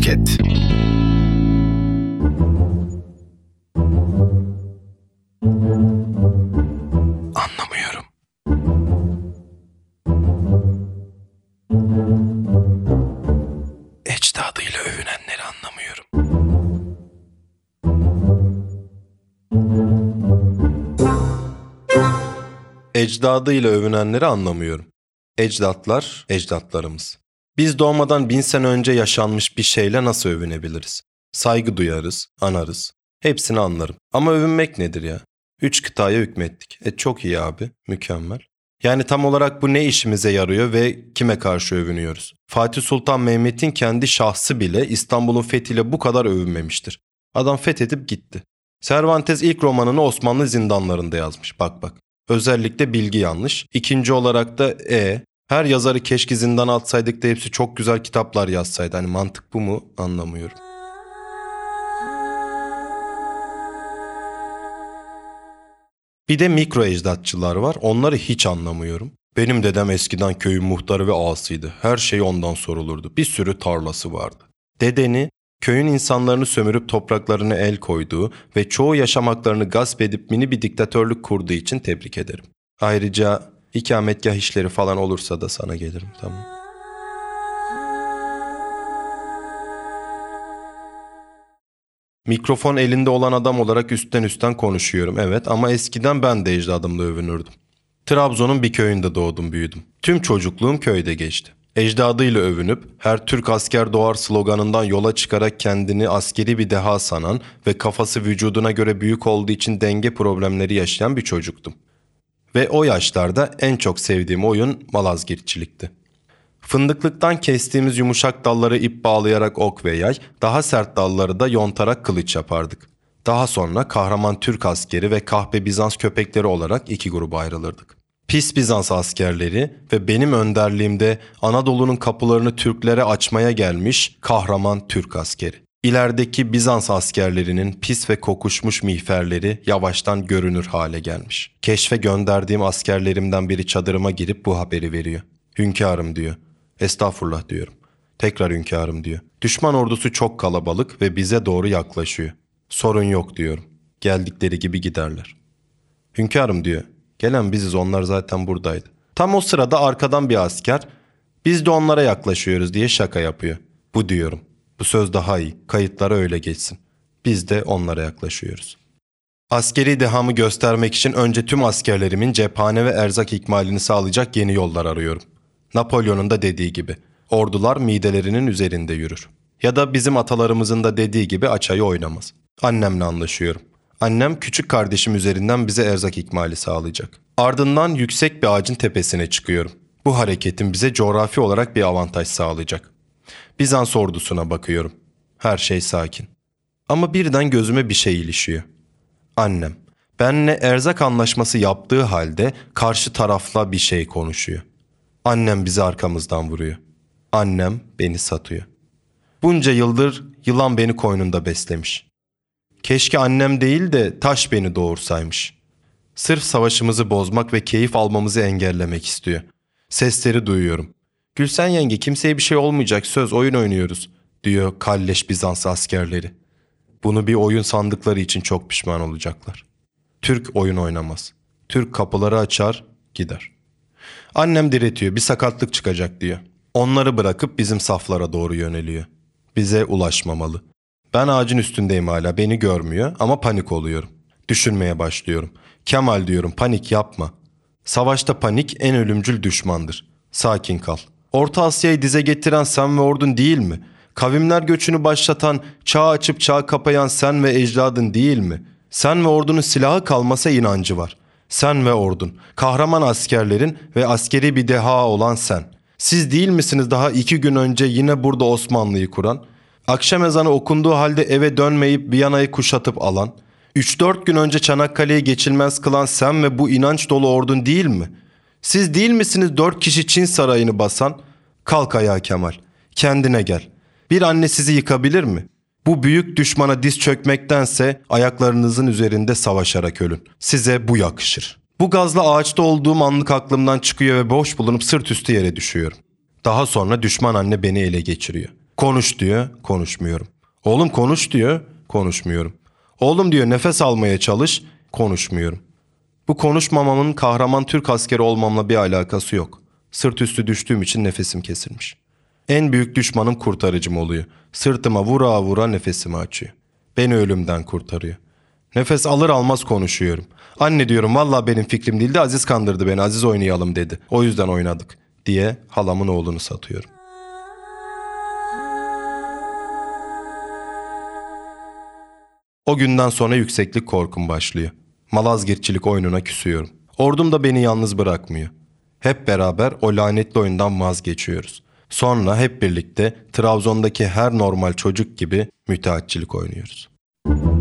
Podcast. Anlamıyorum. Ecdadıyla övünenleri anlamıyorum. Ecdadıyla övünenleri anlamıyorum. Ecdatlar, ecdatlarımız. Biz doğmadan bin sene önce yaşanmış bir şeyle nasıl övünebiliriz? Saygı duyarız, anarız. Hepsini anlarım. Ama övünmek nedir ya? Üç kıtaya hükmettik. E çok iyi abi, mükemmel. Yani tam olarak bu ne işimize yarıyor ve kime karşı övünüyoruz? Fatih Sultan Mehmet'in kendi şahsı bile İstanbul'un fethiyle bu kadar övünmemiştir. Adam fethedip gitti. Cervantes ilk romanını Osmanlı zindanlarında yazmış. Bak bak. Özellikle bilgi yanlış. İkinci olarak da E. Her yazarı keşke zindan atsaydık da hepsi çok güzel kitaplar yazsaydı. Hani mantık bu mu anlamıyorum. Bir de mikro ecdatçılar var. Onları hiç anlamıyorum. Benim dedem eskiden köyün muhtarı ve ağasıydı. Her şey ondan sorulurdu. Bir sürü tarlası vardı. Dedeni köyün insanlarını sömürüp topraklarına el koyduğu ve çoğu yaşam haklarını gasp edip mini bir diktatörlük kurduğu için tebrik ederim. Ayrıca ikametgah işleri falan olursa da sana gelirim tamam. Mikrofon elinde olan adam olarak üstten üstten konuşuyorum evet ama eskiden ben de ecdadımla övünürdüm. Trabzon'un bir köyünde doğdum büyüdüm. Tüm çocukluğum köyde geçti. Ecdadıyla övünüp her Türk asker doğar sloganından yola çıkarak kendini askeri bir deha sanan ve kafası vücuduna göre büyük olduğu için denge problemleri yaşayan bir çocuktum. Ve o yaşlarda en çok sevdiğim oyun malazgirtçilikti. Fındıklıktan kestiğimiz yumuşak dalları ip bağlayarak ok ve yay, daha sert dalları da yontarak kılıç yapardık. Daha sonra kahraman Türk askeri ve kahpe Bizans köpekleri olarak iki gruba ayrılırdık. Pis Bizans askerleri ve benim önderliğimde Anadolu'nun kapılarını Türklere açmaya gelmiş kahraman Türk askeri. İlerideki Bizans askerlerinin pis ve kokuşmuş mihverleri yavaştan görünür hale gelmiş. Keşfe gönderdiğim askerlerimden biri çadırıma girip bu haberi veriyor. Hünkârım diyor. Estağfurullah diyorum. Tekrar hünkârım diyor. Düşman ordusu çok kalabalık ve bize doğru yaklaşıyor. Sorun yok diyorum. Geldikleri gibi giderler. Hünkârım diyor. Gelen biziz onlar zaten buradaydı. Tam o sırada arkadan bir asker biz de onlara yaklaşıyoruz diye şaka yapıyor. Bu diyorum. Bu söz daha iyi. Kayıtlara öyle geçsin. Biz de onlara yaklaşıyoruz. Askeri dehamı göstermek için önce tüm askerlerimin cephane ve erzak ikmalini sağlayacak yeni yollar arıyorum. Napolyon'un da dediği gibi. Ordular midelerinin üzerinde yürür. Ya da bizim atalarımızın da dediği gibi açayı oynamaz. Annemle anlaşıyorum. Annem küçük kardeşim üzerinden bize erzak ikmali sağlayacak. Ardından yüksek bir ağacın tepesine çıkıyorum. Bu hareketin bize coğrafi olarak bir avantaj sağlayacak. Bizans ordusuna bakıyorum. Her şey sakin. Ama birden gözüme bir şey ilişiyor. Annem. Benle erzak anlaşması yaptığı halde karşı tarafla bir şey konuşuyor. Annem bizi arkamızdan vuruyor. Annem beni satıyor. Bunca yıldır yılan beni koynunda beslemiş. Keşke annem değil de taş beni doğursaymış. Sırf savaşımızı bozmak ve keyif almamızı engellemek istiyor. Sesleri duyuyorum. Gülsen yenge kimseye bir şey olmayacak söz oyun oynuyoruz diyor kalleş Bizans askerleri. Bunu bir oyun sandıkları için çok pişman olacaklar. Türk oyun oynamaz. Türk kapıları açar gider. Annem diretiyor bir sakatlık çıkacak diyor. Onları bırakıp bizim saflara doğru yöneliyor. Bize ulaşmamalı. Ben ağacın üstündeyim hala beni görmüyor ama panik oluyorum. Düşünmeye başlıyorum. Kemal diyorum panik yapma. Savaşta panik en ölümcül düşmandır. Sakin kal. Orta Asya'yı dize getiren sen ve ordun değil mi? Kavimler göçünü başlatan, çağ açıp çağ kapayan sen ve ecdadın değil mi? Sen ve ordunun silahı kalmasa inancı var. Sen ve ordun, kahraman askerlerin ve askeri bir deha olan sen. Siz değil misiniz daha iki gün önce yine burada Osmanlı'yı kuran? Akşam ezanı okunduğu halde eve dönmeyip Viyana'yı kuşatıp alan? 3-4 gün önce Çanakkale'yi geçilmez kılan sen ve bu inanç dolu ordun değil mi? Siz değil misiniz dört kişi Çin sarayını basan? Kalk ayağa Kemal. Kendine gel. Bir anne sizi yıkabilir mi? Bu büyük düşmana diz çökmektense ayaklarınızın üzerinde savaşarak ölün. Size bu yakışır. Bu gazla ağaçta olduğum anlık aklımdan çıkıyor ve boş bulunup sırt üstü yere düşüyorum. Daha sonra düşman anne beni ele geçiriyor. Konuş diyor, konuşmuyorum. Oğlum konuş diyor, konuşmuyorum. Oğlum diyor nefes almaya çalış, konuşmuyorum. Bu konuşmamamın kahraman Türk askeri olmamla bir alakası yok. Sırt üstü düştüğüm için nefesim kesilmiş. En büyük düşmanım kurtarıcım oluyor. Sırtıma vura vura nefesimi açıyor. Beni ölümden kurtarıyor. Nefes alır almaz konuşuyorum. Anne diyorum valla benim fikrim değildi Aziz kandırdı beni Aziz oynayalım dedi. O yüzden oynadık diye halamın oğlunu satıyorum. O günden sonra yükseklik korkum başlıyor. Malazgirtçilik oyununa küsüyorum. Ordum da beni yalnız bırakmıyor. Hep beraber o lanetli oyundan vazgeçiyoruz. Sonra hep birlikte Trabzon'daki her normal çocuk gibi müteahhitçilik oynuyoruz. Podcast.